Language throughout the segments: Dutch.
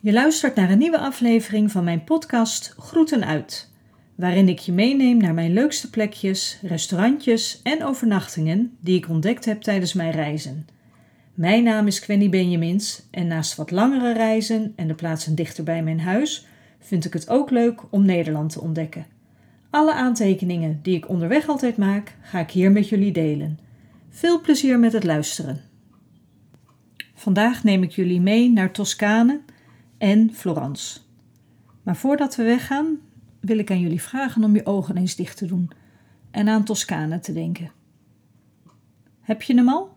Je luistert naar een nieuwe aflevering van mijn podcast Groeten uit, waarin ik je meeneem naar mijn leukste plekjes, restaurantjes en overnachtingen die ik ontdekt heb tijdens mijn reizen. Mijn naam is Quenny Benjamins en naast wat langere reizen en de plaatsen dichter bij mijn huis vind ik het ook leuk om Nederland te ontdekken. Alle aantekeningen die ik onderweg altijd maak, ga ik hier met jullie delen. Veel plezier met het luisteren. Vandaag neem ik jullie mee naar Toscane en Florence. Maar voordat we weggaan, wil ik aan jullie vragen om je ogen eens dicht te doen en aan Toscane te denken. Heb je hem al?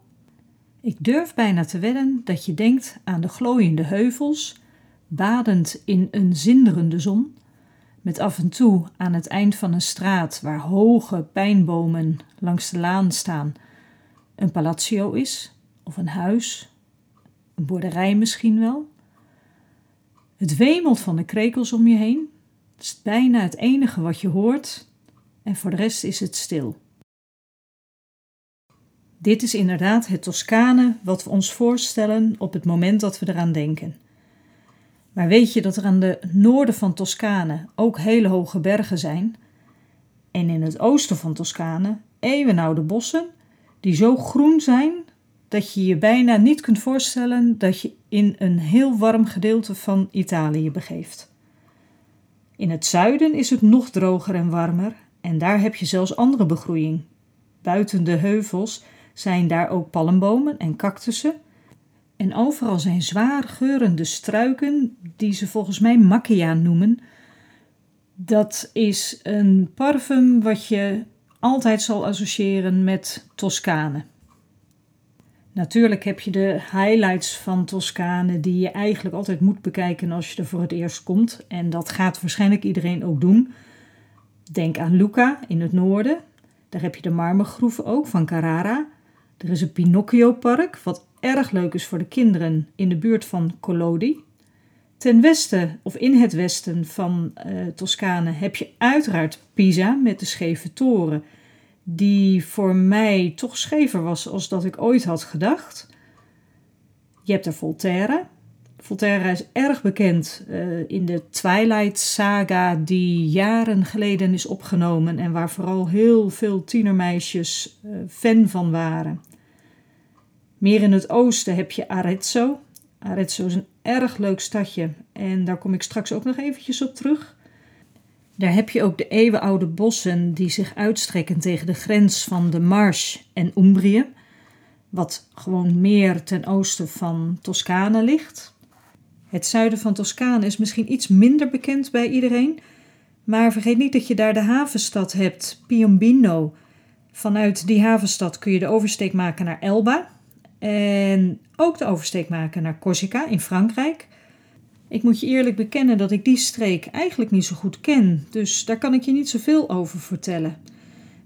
Ik durf bijna te wedden dat je denkt aan de glooiende heuvels, badend in een zinderende zon, met af en toe aan het eind van een straat waar hoge pijnbomen langs de laan staan, een palazzo is, of een huis, een boerderij misschien wel. Het wemelt van de krekels om je heen. Het is bijna het enige wat je hoort en voor de rest is het stil. Dit is inderdaad het Toscane wat we ons voorstellen op het moment dat we eraan denken. Maar weet je dat er aan de noorden van Toscane ook hele hoge bergen zijn? En in het oosten van Toscane eeuwenoude bossen die zo groen zijn dat je je bijna niet kunt voorstellen dat je in een heel warm gedeelte van Italië begeeft. In het zuiden is het nog droger en warmer en daar heb je zelfs andere begroeiing. Buiten de heuvels zijn daar ook palmbomen en cactussen. En overal zijn zwaar geurende struiken, die ze volgens mij macchia noemen. Dat is een parfum wat je altijd zal associëren met Toscane. Natuurlijk heb je de highlights van Toscane die je eigenlijk altijd moet bekijken als je er voor het eerst komt. En dat gaat waarschijnlijk iedereen ook doen. Denk aan Lucca in het noorden. Daar heb je de marmergroeven ook van Carrara. Er is een Pinocchio-park, wat erg leuk is voor de kinderen in de buurt van Collodi. Ten westen of in het westen van uh, Toscane heb je uiteraard Pisa met de scheve toren die voor mij toch schever was als dat ik ooit had gedacht. Je hebt er Voltaire. Voltaire is erg bekend uh, in de Twilight Saga, die jaren geleden is opgenomen en waar vooral heel veel tienermeisjes uh, fan van waren. Meer in het oosten heb je Arezzo. Arezzo is een erg leuk stadje en daar kom ik straks ook nog eventjes op terug. Daar heb je ook de eeuwenoude bossen die zich uitstrekken tegen de grens van de Marche en Umbrië, wat gewoon meer ten oosten van Toscane ligt. Het zuiden van Toscane is misschien iets minder bekend bij iedereen, maar vergeet niet dat je daar de havenstad hebt, Piombino. Vanuit die havenstad kun je de oversteek maken naar Elba en ook de oversteek maken naar Corsica in Frankrijk. Ik moet je eerlijk bekennen dat ik die streek eigenlijk niet zo goed ken, dus daar kan ik je niet zoveel over vertellen.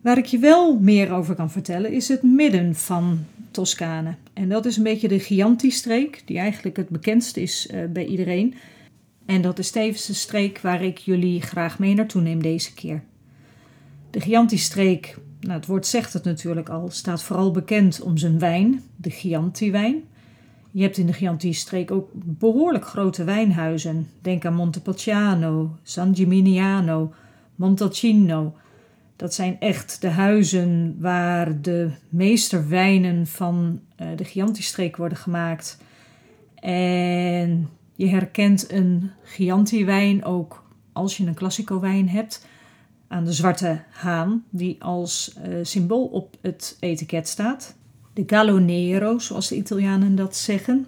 Waar ik je wel meer over kan vertellen is het midden van Toscane. En dat is een beetje de Chianti-streek, die eigenlijk het bekendste is uh, bij iedereen. En dat is tevens de streek waar ik jullie graag mee naartoe neem deze keer. De Chianti-streek, nou, het woord zegt het natuurlijk al, staat vooral bekend om zijn wijn, de Chianti-wijn. Je hebt in de Chianti-streek ook behoorlijk grote wijnhuizen. Denk aan Montepulciano, San Gimignano, Montalcino. Dat zijn echt de huizen waar de meesterwijnen van uh, de Chianti-streek worden gemaakt. En je herkent een Chianti-wijn ook als je een Classico-wijn hebt aan de zwarte haan, die als uh, symbool op het etiket staat de Gallo Nero, zoals de Italianen dat zeggen.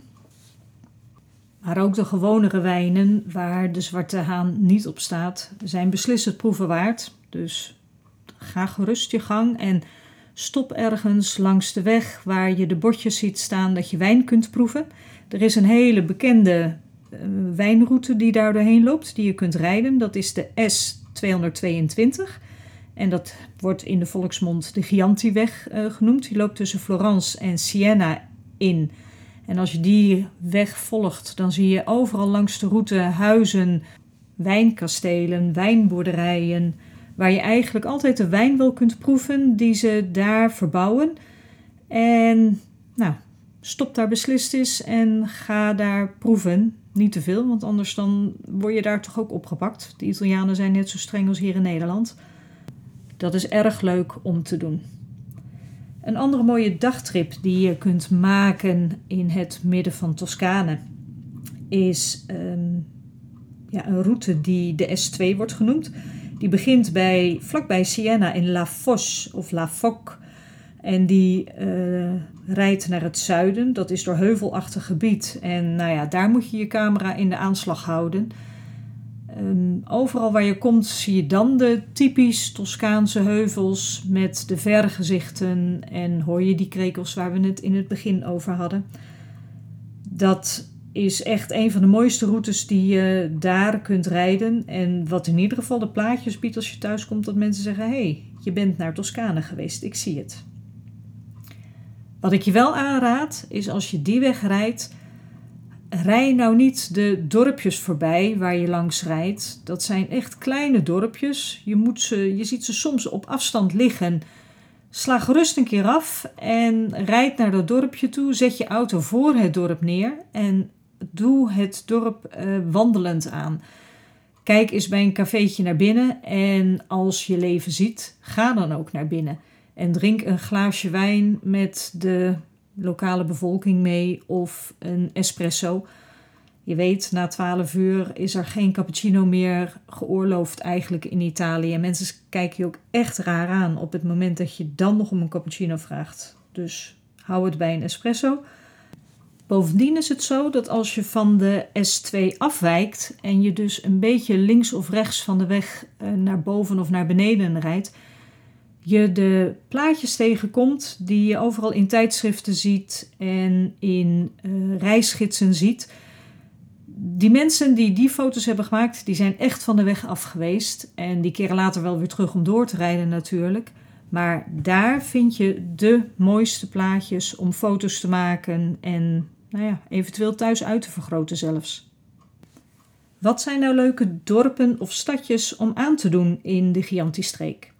Maar ook de gewonere wijnen waar de zwarte haan niet op staat, zijn beslissend proeven waard. Dus ga gerust je gang en stop ergens langs de weg waar je de bordjes ziet staan dat je wijn kunt proeven. Er is een hele bekende uh, wijnroute die daar doorheen loopt, die je kunt rijden. Dat is de S222. En dat wordt in de volksmond de Chiantiweg uh, genoemd. Die loopt tussen Florence en Siena in. En als je die weg volgt, dan zie je overal langs de route huizen, wijnkastelen, wijnboerderijen, waar je eigenlijk altijd de wijn wel kunt proeven die ze daar verbouwen. En nou, stop daar beslist eens en ga daar proeven. Niet te veel, want anders dan word je daar toch ook opgepakt. De Italianen zijn net zo streng als hier in Nederland. Dat is erg leuk om te doen. Een andere mooie dagtrip die je kunt maken in het midden van Toscane is ehm, ja, een route die de S2 wordt genoemd. Die begint bij, vlakbij Siena in La Fosse of La Foc. En die uh, rijdt naar het zuiden. Dat is door heuvelachtig gebied. En nou ja, daar moet je je camera in de aanslag houden. Um, overal waar je komt zie je dan de typisch Toscaanse heuvels met de vergezichten en hoor je die krekels waar we het in het begin over hadden. Dat is echt een van de mooiste routes die je daar kunt rijden. En wat in ieder geval de plaatjes biedt als je thuis komt, dat mensen zeggen: hey, je bent naar Toscane geweest, ik zie het. Wat ik je wel aanraad, is als je die weg rijdt, rij nou niet de dorpjes voorbij waar je langs rijdt. Dat zijn echt kleine dorpjes. Je, moet ze, je ziet ze soms op afstand liggen. Sla gerust een keer af en rijd naar dat dorpje toe. Zet je auto voor het dorp neer en doe het dorp uh, wandelend aan. Kijk eens bij een cafeetje naar binnen en als je leven ziet, ga dan ook naar binnen. En drink een glaasje wijn met de lokale bevolking mee of een espresso. Je weet, na 12 uur is er geen cappuccino meer geoorloofd eigenlijk in Italië. Mensen kijken je ook echt raar aan op het moment dat je dan nog om een cappuccino vraagt. Dus hou het bij een espresso. Bovendien is het zo dat als je van de S2 afwijkt en je dus een beetje links of rechts van de weg eh, naar boven of naar beneden rijdt, je de plaatjes tegenkomt die je overal in tijdschriften ziet en in uh, reisgidsen ziet. Die mensen die die foto's hebben gemaakt, die zijn echt van de weg af geweest. En die keren later wel weer terug om door te rijden natuurlijk. Maar daar vind je de mooiste plaatjes om foto's te maken en nou ja, eventueel thuis uit te vergroten zelfs. Wat zijn nou leuke dorpen of stadjes om aan te doen in de Chianti-streek?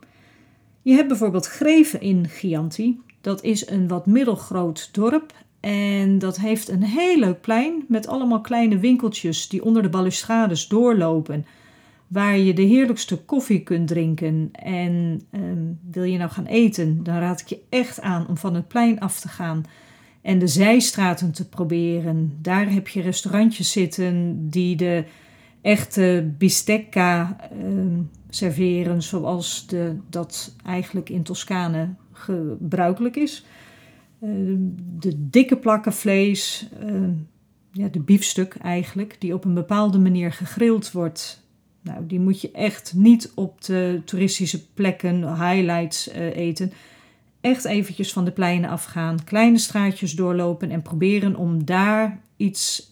Je hebt bijvoorbeeld Greven in Chianti. Dat is een wat middelgroot dorp en dat heeft een heel leuk plein met allemaal kleine winkeltjes die onder de balustrades doorlopen. Waar je de heerlijkste koffie kunt drinken. En ehm, wil je nou gaan eten, dan raad ik je echt aan om van het plein af te gaan en de zijstraten te proberen. Daar heb je restaurantjes zitten die de echte bistecca ehm, serveren zoals de, dat eigenlijk in Toscane gebruikelijk is. Ehm, de dikke plakken vlees, ehm, ja, de biefstuk eigenlijk, die op een bepaalde manier gegrild wordt. Nou, die moet je echt niet op de toeristische plekken, highlights uh, eten echt eventjes van de pleinen afgaan, kleine straatjes doorlopen en proberen om daar iets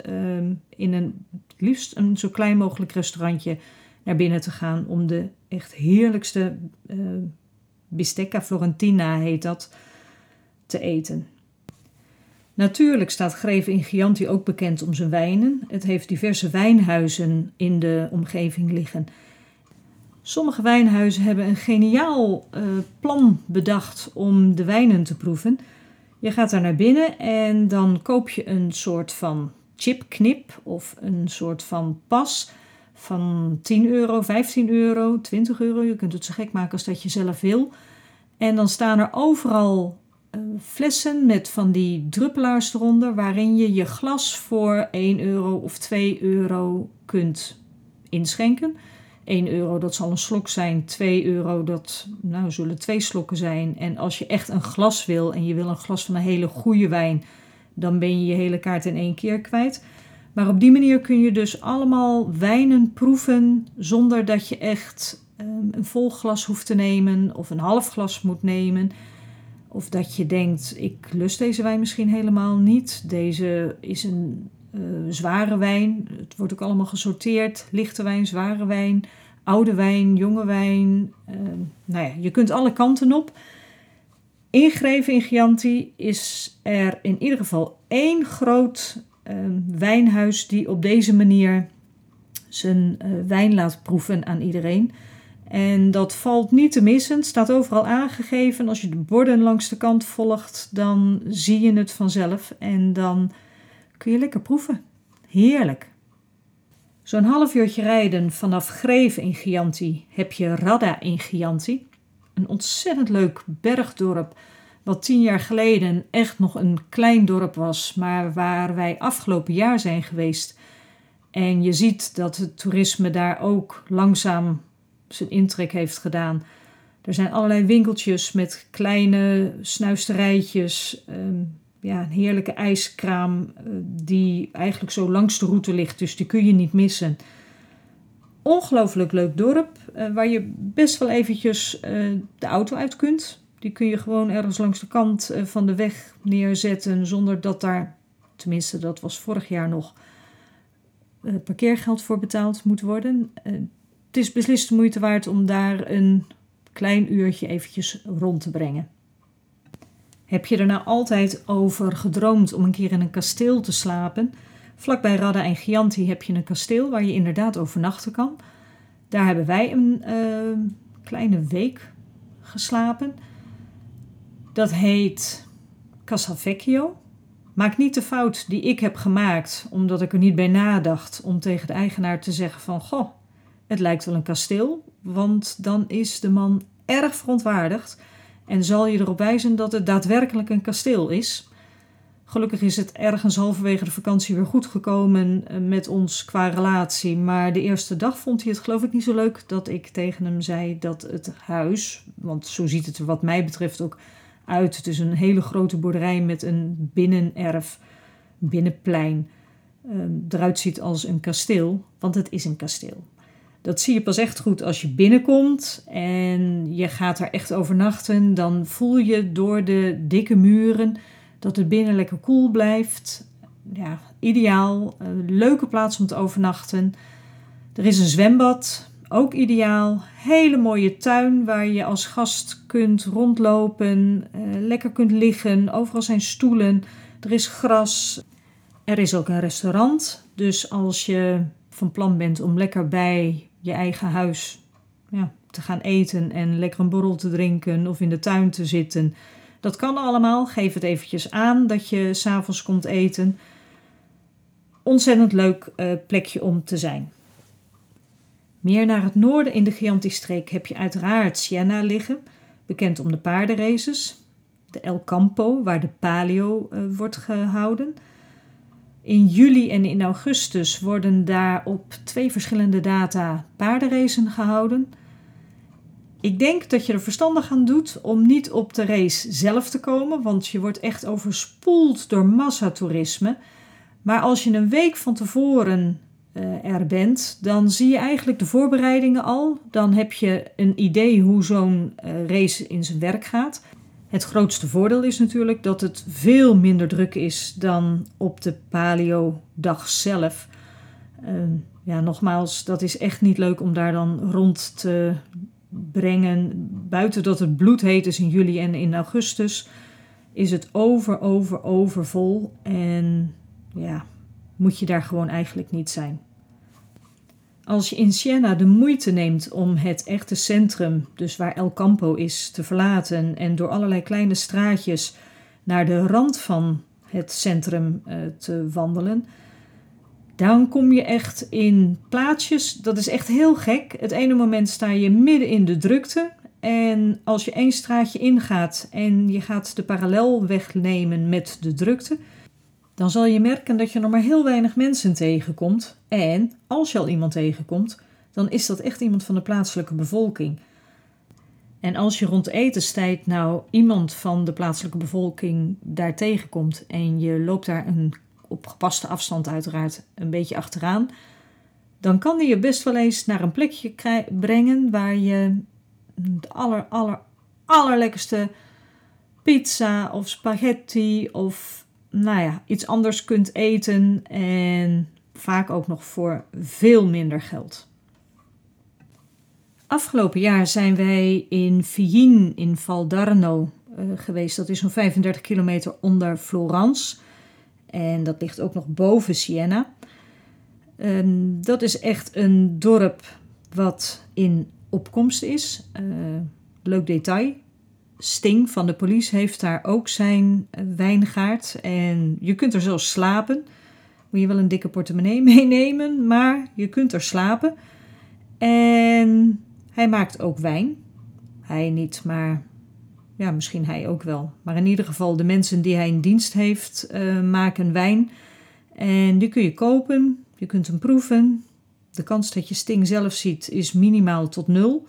in een liefst een zo klein mogelijk restaurantje naar binnen te gaan om de echt heerlijkste uh, bistecca florentina heet dat te eten. Natuurlijk staat Greven in Chianti ook bekend om zijn wijnen. Het heeft diverse wijnhuizen in de omgeving liggen. Sommige wijnhuizen hebben een geniaal uh, plan bedacht om de wijnen te proeven. Je gaat daar naar binnen en dan koop je een soort van chipknip of een soort van pas van 10 euro, 15 euro, 20 euro. Je kunt het zo gek maken als dat je zelf wil. En dan staan er overal uh, flessen met van die druppelaars eronder, waarin je je glas voor 1 euro of 2 euro kunt inschenken. 1 euro, dat zal een slok zijn. 2 euro, dat nou, zullen twee slokken zijn. En als je echt een glas wil en je wil een glas van een hele goede wijn, dan ben je je hele kaart in één keer kwijt. Maar op die manier kun je dus allemaal wijnen proeven zonder dat je echt um, een vol glas hoeft te nemen of een half glas moet nemen. Of dat je denkt, ik lust deze wijn misschien helemaal niet. Deze is een uh, zware wijn. Het wordt ook allemaal gesorteerd. Lichte wijn, zware wijn, oude wijn, jonge wijn. Uh, nou ja, je kunt alle kanten op. Ingegeven in Chianti is er in ieder geval één groot uh, wijnhuis die op deze manier zijn wijn laat proeven aan iedereen. En dat valt niet te missen. Het staat overal aangegeven. Als je de borden langs de kant volgt, dan zie je het vanzelf. En dan kun je lekker proeven. Heerlijk. Zo'n half uurtje rijden vanaf Greven in Chianti heb je Radda in Chianti. Een ontzettend leuk bergdorp, wat tien jaar geleden echt nog een klein dorp was, maar waar wij afgelopen jaar zijn geweest. En je ziet dat het toerisme daar ook langzaam zijn intrek heeft gedaan. Er zijn allerlei winkeltjes met kleine snuisterijtjes. Ehm, ja, een heerlijke ijskraam eh, die eigenlijk zo langs de route ligt, dus die kun je niet missen. Ongelooflijk leuk dorp, uh, waar je best wel eventjes uh, de auto uit kunt. Die kun je gewoon ergens langs de kant van de weg neerzetten, zonder dat daar, tenminste dat was vorig jaar nog, parkeergeld voor betaald moet worden. het is beslist de moeite waard om daar een klein uurtje eventjes rond te brengen. Heb je er nou altijd over gedroomd om een keer in een kasteel te slapen? Vlakbij Radda en Chianti heb je een kasteel waar je inderdaad overnachten kan. Daar hebben wij een uh, kleine week geslapen. Dat heet Casavecchio. Maak niet de fout die ik heb gemaakt, omdat ik er niet bij nadacht om tegen de eigenaar te zeggen van... Goh, het lijkt wel een kasteel, want dan is de man erg verontwaardigd en zal je erop wijzen dat het daadwerkelijk een kasteel is. Gelukkig is het ergens halverwege de vakantie weer goed gekomen eh, met ons qua relatie. Maar de eerste dag vond hij het geloof ik niet zo leuk dat ik tegen hem zei dat het huis, want zo ziet het er wat mij betreft ook uit. Het is een hele grote boerderij met een binnenerf, binnenplein. Ehm, eruit ziet als een kasteel, want het is een kasteel. Dat zie je pas echt goed als je binnenkomt en je gaat er echt overnachten. Dan voel je door de dikke muren dat het binnen lekker koel blijft. Ja, ideaal. Een leuke plaats om te overnachten. Er is een zwembad, ook ideaal. Hele mooie tuin waar je als gast kunt rondlopen, eh, lekker kunt liggen. Overal zijn stoelen. Er is gras. Er is ook een restaurant. Dus als je van plan bent om lekker bij je eigen huis ja, te gaan eten en lekker een borrel te drinken of in de tuin te zitten. Dat kan allemaal. Geef het eventjes aan dat je s'avonds komt eten. Ontzettend leuk uh, plekje om te zijn. Meer naar het noorden in de Chianti-streek heb je uiteraard Siena liggen, bekend om de paardenraces. De El Campo, waar de palio uh, wordt gehouden. In juli en in augustus worden daar op twee verschillende data paardenracen gehouden. Ik denk dat je er verstandig aan doet om niet op de race zelf te komen, want je wordt echt overspoeld door massatoerisme. Maar als je een week van tevoren uh, er bent, dan zie je eigenlijk de voorbereidingen al. Dan heb je een idee hoe zo'n uh, race in zijn werk gaat. Het grootste voordeel is natuurlijk dat het veel minder druk is dan op de paleo-dag zelf. Uh, ja, nogmaals, dat is echt niet leuk om daar dan rond te brengen. Buiten dat het bloedheet is in juli en in augustus, is het over, over, overvol. En ja, moet je daar gewoon eigenlijk niet zijn. Als je in Siena de moeite neemt om het echte centrum, dus waar El Campo is, te verlaten en door allerlei kleine straatjes naar de rand van het centrum uh, te wandelen, dan kom je echt in plaatsjes. Dat is echt heel gek. Het ene moment sta je midden in de drukte. En als je één straatje ingaat en je gaat de parallelweg nemen met de drukte, dan zal je merken dat je nog maar heel weinig mensen tegenkomt. En als je al iemand tegenkomt, dan is dat echt iemand van de plaatselijke bevolking. En als je rond etenstijd nou iemand van de plaatselijke bevolking daar tegenkomt en je loopt daar een, op gepaste afstand uiteraard een beetje achteraan, dan kan die je best wel eens naar een plekje brengen waar je de aller, aller, allerlekkerste pizza of spaghetti of nou ja, iets anders kunt eten en vaak ook nog voor veel minder geld. Afgelopen jaar zijn wij in Figin in Valdarno uh, geweest. Dat is zo'n 35 kilometer onder Florence. En dat ligt ook nog boven Siena. Um, dat is echt een dorp wat in opkomst is. Uh, leuk detail. Sting van de police heeft daar ook zijn wijngaard. En je kunt er zelfs slapen. Moet je wel een dikke portemonnee meenemen, maar je kunt er slapen. En hij maakt ook wijn. Hij niet, maar ja, misschien hij ook wel. Maar in ieder geval, de mensen die hij in dienst heeft, uh, maken wijn. En die kun je kopen, je kunt hem proeven. De kans dat je Sting zelf ziet is minimaal tot nul.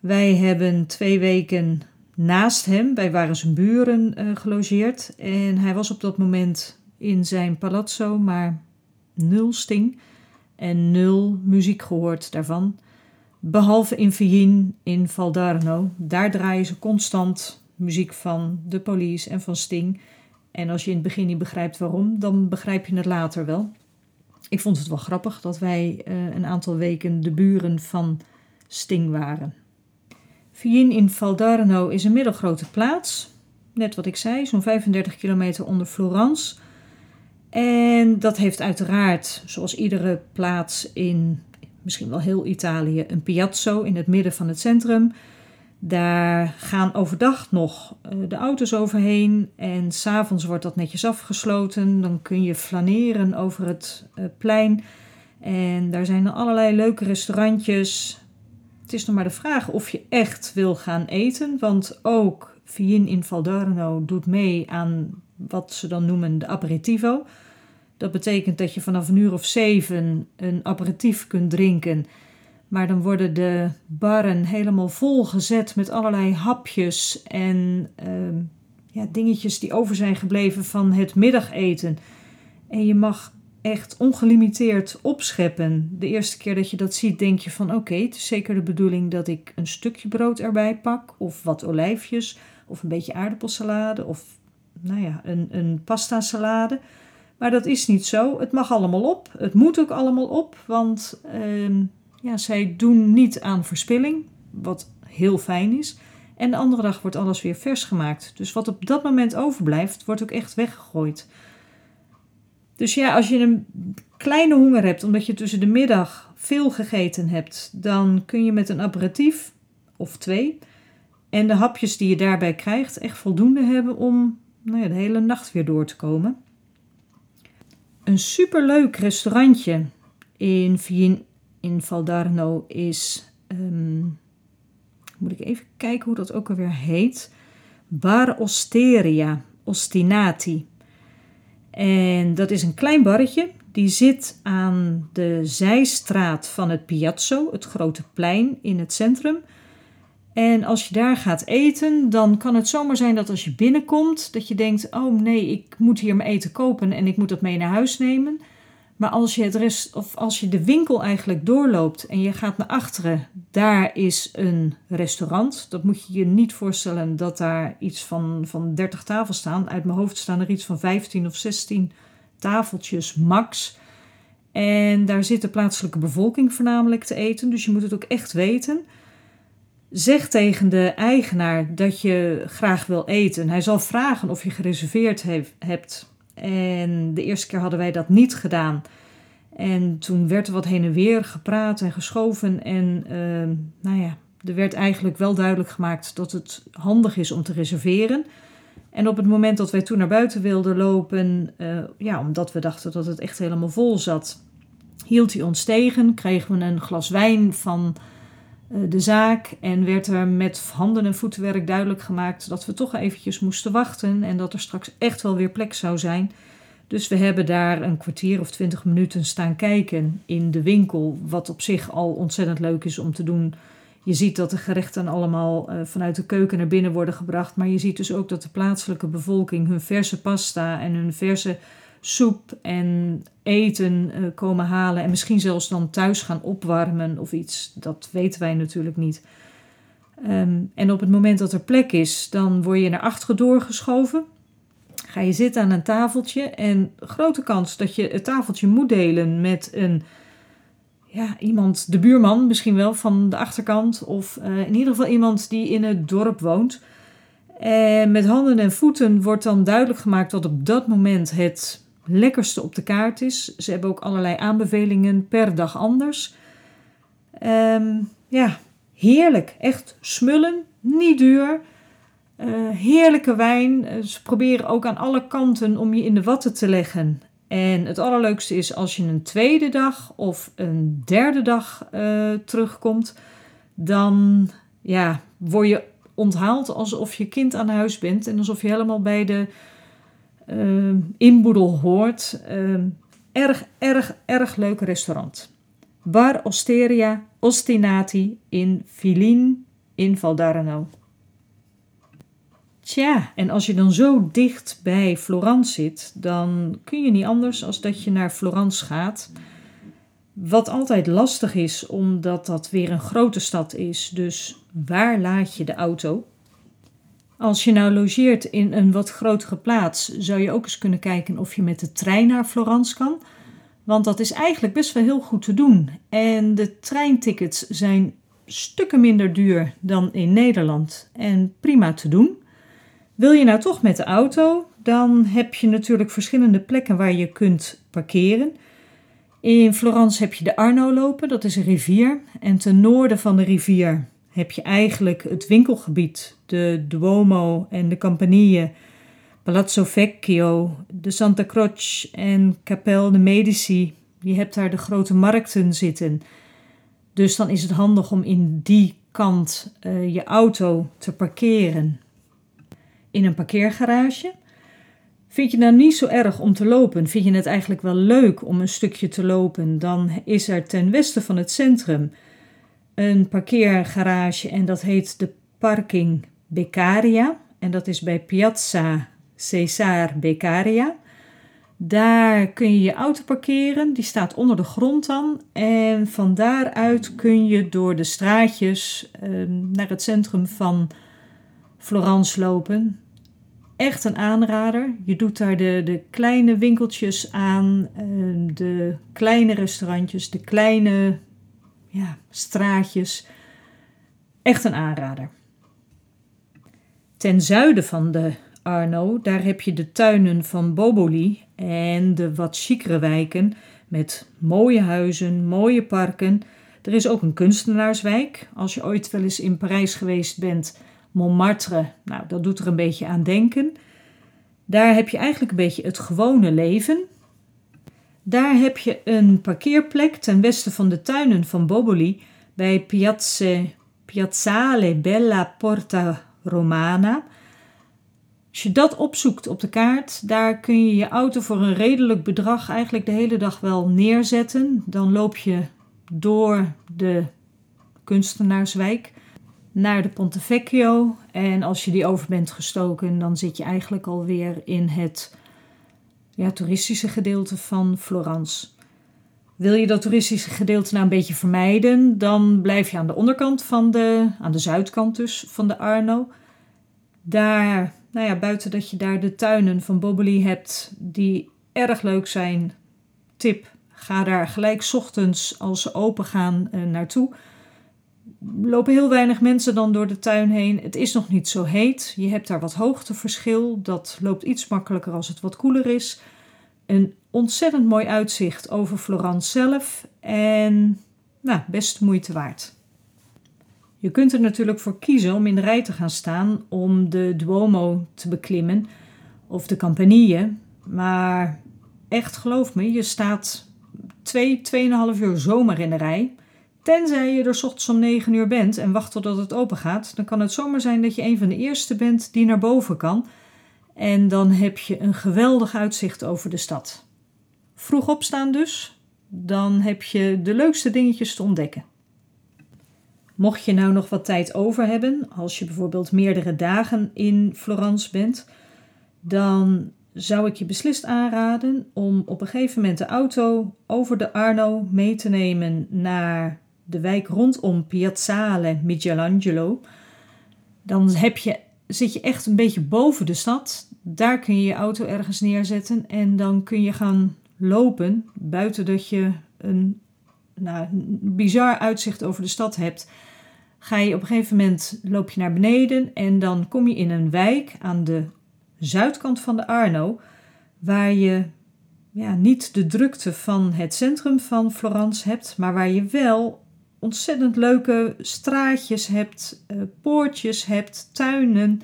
Wij hebben twee weken naast hem, wij waren zijn buren, uh, gelogeerd. En hij was op dat moment in zijn palazzo, maar nul Sting en nul muziek gehoord daarvan. Behalve in Villin in Valdarno. Daar draaien ze constant muziek van de police en van Sting. En als je in het begin niet begrijpt waarom, dan begrijp je het later wel. Ik vond het wel grappig dat wij uh, een aantal weken de buren van Sting waren. Villin in Valdarno is een middelgrote plaats. Net wat ik zei, zo'n 35 kilometer onder Florence. En dat heeft uiteraard, zoals iedere plaats in misschien wel heel Italië, een piazzo in het midden van het centrum. Daar gaan overdag nog eh, de auto's overheen en s'avonds wordt dat netjes afgesloten. Dan kun je flaneren over het eh, plein en daar zijn allerlei leuke restaurantjes. Het is nog maar de vraag of je echt wil gaan eten, want ook Vien in Valdarno doet mee aan wat ze dan noemen de aperitivo. Dat betekent dat je vanaf een uur of zeven een aperitief kunt drinken. Maar dan worden de barren helemaal volgezet met allerlei hapjes en uh, ja, dingetjes die over zijn gebleven van het middageten. En je mag echt ongelimiteerd opscheppen. De eerste keer dat je dat ziet, denk je van oké, het is zeker de bedoeling dat ik een stukje brood erbij pak, of wat olijfjes, of een beetje aardappelsalade, of nou ja, een, een pasta salade. Maar dat is niet zo. Het mag allemaal op. Het moet ook allemaal op, want uh, ja, zij doen niet aan verspilling, wat heel fijn is. En de andere dag wordt alles weer vers gemaakt. Dus wat op dat moment overblijft, wordt ook echt weggegooid. Dus ja, als je een kleine honger hebt, omdat je tussen de middag veel gegeten hebt, dan kun je met een aperitief of twee en de hapjes die je daarbij krijgt echt voldoende hebben om nou ja, de hele nacht weer door te komen. Een superleuk restaurantje in Vien in Valdarno is. Um, moet ik even kijken hoe dat ook alweer heet. Bar Osteria, Ostinati. En dat is een klein barretje. Die zit aan de zijstraat van het Piazzo, het grote plein in het centrum. En als je daar gaat eten, dan kan het zomaar zijn dat als je binnenkomt, dat je denkt: oh nee, ik moet hier mijn eten kopen en ik moet dat mee naar huis nemen. Maar als je, het rest, of als je de winkel eigenlijk doorloopt en je gaat naar achteren, daar is een restaurant. Dat moet je je niet voorstellen dat daar iets van, van 30 tafels staan. Uit mijn hoofd staan er iets van 15 of 16 tafeltjes max. En daar zit de plaatselijke bevolking voornamelijk te eten, dus je moet het ook echt weten. Zeg tegen de eigenaar dat je graag wil eten. Hij zal vragen of je gereserveerd hebt. En de eerste keer hadden wij dat niet gedaan. En toen werd er wat heen en weer gepraat en geschoven. En uh, nou ja, er werd eigenlijk wel duidelijk gemaakt dat het handig is om te reserveren. En op het moment dat wij toen naar buiten wilden lopen, uh, ja, omdat we dachten dat het echt helemaal vol zat, hield hij ons tegen. Kregen we een glas wijn van eh, de zaak en werd er met handen- en voetenwerk duidelijk gemaakt dat we toch eventjes moesten wachten en dat er straks echt wel weer plek zou zijn. Dus we hebben daar een kwartier of twintig minuten staan kijken in de winkel, wat op zich al ontzettend leuk is om te doen. Je ziet dat de gerechten allemaal uh, vanuit de keuken naar binnen worden gebracht, maar je ziet dus ook dat de plaatselijke bevolking hun verse pasta en hun verse soep en eten uh, komen halen. En misschien zelfs dan thuis gaan opwarmen of iets. Dat weten wij natuurlijk niet. Um, en op het moment dat er plek is, dan word je naar achteren doorgeschoven. Ga je zitten aan een tafeltje. En grote kans dat je het tafeltje moet delen met een. Ja, iemand, de buurman misschien wel van de achterkant. Of uh, in ieder geval iemand die in het dorp woont. En met handen en voeten wordt dan duidelijk gemaakt wat op dat moment het lekkerste op de kaart is. Ze hebben ook allerlei aanbevelingen per dag anders. Um, ja, heerlijk. Echt smullen, niet duur. Uh, heerlijke wijn. Uh, ze proberen ook aan alle kanten om je in de watten te leggen. En het allerleukste is als je een tweede dag of een derde dag uh, terugkomt, dan ja, word je onthaald alsof je kind aan huis bent en alsof je helemaal bij de inboedel hoort. Uh, erg, erg, erg leuk restaurant. Bar Osteria Ostinati in Filin in Valdarno. Tja, en als je dan zo dicht bij Florence zit, dan kun je niet anders als dat je naar Florence gaat. Wat altijd lastig is, omdat dat weer een grote stad is. Dus waar laat je de auto? Als je nou logeert in een wat grotere plaats, zou je ook eens kunnen kijken of je met de trein naar Florence kan. Want dat is eigenlijk best wel heel goed te doen. En de treintickets zijn stukken minder duur dan in Nederland en prima te doen. Wil je nou toch met de auto, dan heb je natuurlijk verschillende plekken waar je kunt parkeren. In Florence heb je de Arno lopen, dat is een rivier. En ten noorden van de rivier heb je eigenlijk het winkelgebied, de Duomo en de Campanile, Palazzo Vecchio, de Santa Croce en Capelle de Medici. Je hebt daar de grote markten zitten. Dus dan is het handig om in die kant uh, je auto te parkeren in een parkeergarage. Vind je nou niet zo erg om te lopen? Vind je het eigenlijk wel leuk om een stukje te lopen? Dan is er ten westen van het centrum een parkeergarage en dat heet de Parking Beccaria. En dat is bij Piazza Cesar Beccaria. Daar kun je je auto parkeren, die staat onder de grond dan. En van daaruit kun je door de straatjes uh, naar het centrum van Florence lopen. Echt een aanrader. Je doet daar de, de kleine winkeltjes aan, ehm, de kleine restaurantjes, de kleine ja, straatjes. Echt een aanrader. Ten zuiden van de Arno, daar heb je de tuinen van Boboli en de wat chicere wijken met mooie huizen, mooie parken. Er is ook een kunstenaarswijk. Als je ooit wel eens in Parijs geweest bent, Montmartre, nou, dat doet er een beetje aan denken. Daar heb je eigenlijk een beetje het gewone leven. Daar heb je een parkeerplek ten westen van de tuinen van Boboli bij Piazze, Piazzale Bella Porta Romana. Als je dat opzoekt op de kaart, daar kun je je auto voor een redelijk bedrag eigenlijk de hele dag wel neerzetten. Dan loop je door de kunstenaarswijk naar de Ponte Vecchio. En als je die over bent gestoken, dan zit je eigenlijk alweer in het ja, toeristische gedeelte van Florence. Wil je dat toeristische gedeelte nou een beetje vermijden, dan blijf je aan de onderkant van de, aan de zuidkant dus, van de Arno. Daar, nou ja, buiten dat je daar de tuinen van Bobbely hebt, die erg leuk zijn. Tip, ga daar gelijk ochtends als ze open gaan uh, naartoe lopen heel weinig mensen dan door de tuin heen. Het is nog niet zo heet. Je hebt daar wat hoogteverschil. Dat loopt iets makkelijker als het wat koeler is. Een ontzettend mooi uitzicht over Florence zelf. En nou, best moeite waard. Je kunt er natuurlijk voor kiezen om in de rij te gaan staan om de Duomo te beklimmen of de Campanile. Maar echt geloof me, je staat 2, twee, 2,5 uur zomaar in de rij. Tenzij je er s ochtends om 9 uur bent en wacht totdat het open gaat, dan kan het zomaar zijn dat je een van de eerste bent die naar boven kan. En dan heb je een geweldig uitzicht over de stad. Vroeg opstaan dus, dan heb je de leukste dingetjes te ontdekken. Mocht je nou nog wat tijd over hebben, als je bijvoorbeeld meerdere dagen in Florence bent, dan zou ik je beslist aanraden om op een gegeven moment de auto over de Arno mee te nemen naar de wijk rondom Piazzale Michelangelo, dan heb je, zit je echt een beetje boven de stad. Daar kun je je auto ergens neerzetten en dan kun je gaan lopen buiten dat je een, nou, bizar uitzicht over de stad hebt. Ga je op een gegeven moment loop je naar beneden en dan kom je in een wijk aan de zuidkant van de Arno, waar je ja, niet de drukte van het centrum van Florence hebt, maar waar je wel ontzettend leuke straatjes hebt, uh, poortjes hebt, tuinen.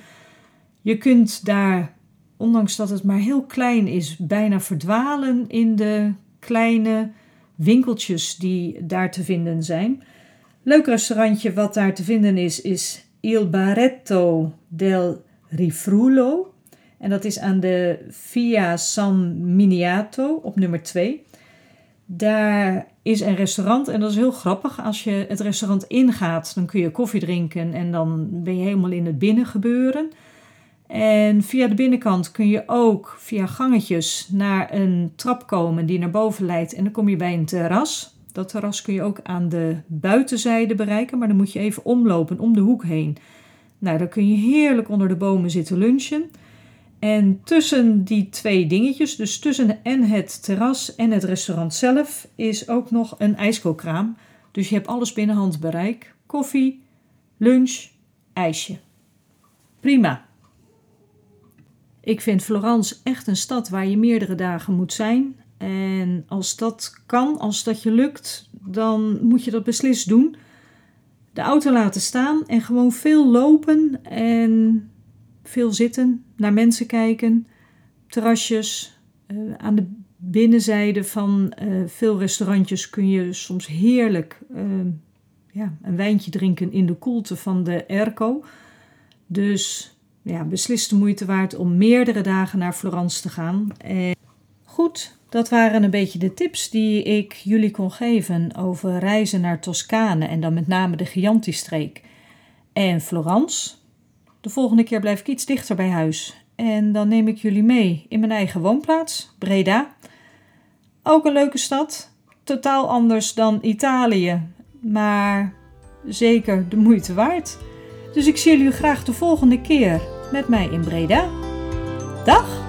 Je kunt daar ondanks dat het maar heel klein is, bijna verdwalen in de kleine winkeltjes die daar te vinden zijn. Leuk restaurantje wat daar te vinden is, is Il Barretto del Rifrulo. En dat is aan de Via San Miniato op nummer 2. Daar is een restaurant en dat is heel grappig. Als je het restaurant ingaat, dan kun je koffie drinken en dan ben je helemaal in het binnengebeuren. En via de binnenkant kun je ook via gangetjes naar een trap komen die naar boven leidt. En dan kom je bij een terras. Dat terras kun je ook aan de buitenzijde bereiken, maar dan moet je even omlopen om de hoek heen. Nou, dan kun je heerlijk onder de bomen zitten lunchen. En tussen die twee dingetjes, dus tussen en het terras en het restaurant zelf, is ook nog een ijskookkraam. Dus je hebt alles binnen handbereik. Koffie, lunch, ijsje. Prima. Ik vind Florence echt een stad waar je meerdere dagen moet zijn. En als dat kan, als dat je lukt, dan moet je dat beslist doen. De auto laten staan en gewoon veel lopen en veel zitten, naar mensen kijken, terrasjes. Uh, aan de binnenzijde van uh, veel restaurantjes kun je soms heerlijk uh, ja, een wijntje drinken in de koelte van de airco. Dus ja, beslist de moeite waard om meerdere dagen naar Florence te gaan. Goed, dat waren een beetje de tips die ik jullie kon geven over reizen naar Toscane en dan met name de Chianti-streek en Florence. De volgende keer blijf ik iets dichter bij huis en dan neem ik jullie mee in mijn eigen woonplaats, Breda. Ook een leuke stad, totaal anders dan Italië, maar zeker de moeite waard. Dus ik zie jullie graag de volgende keer met mij in Breda. Dag!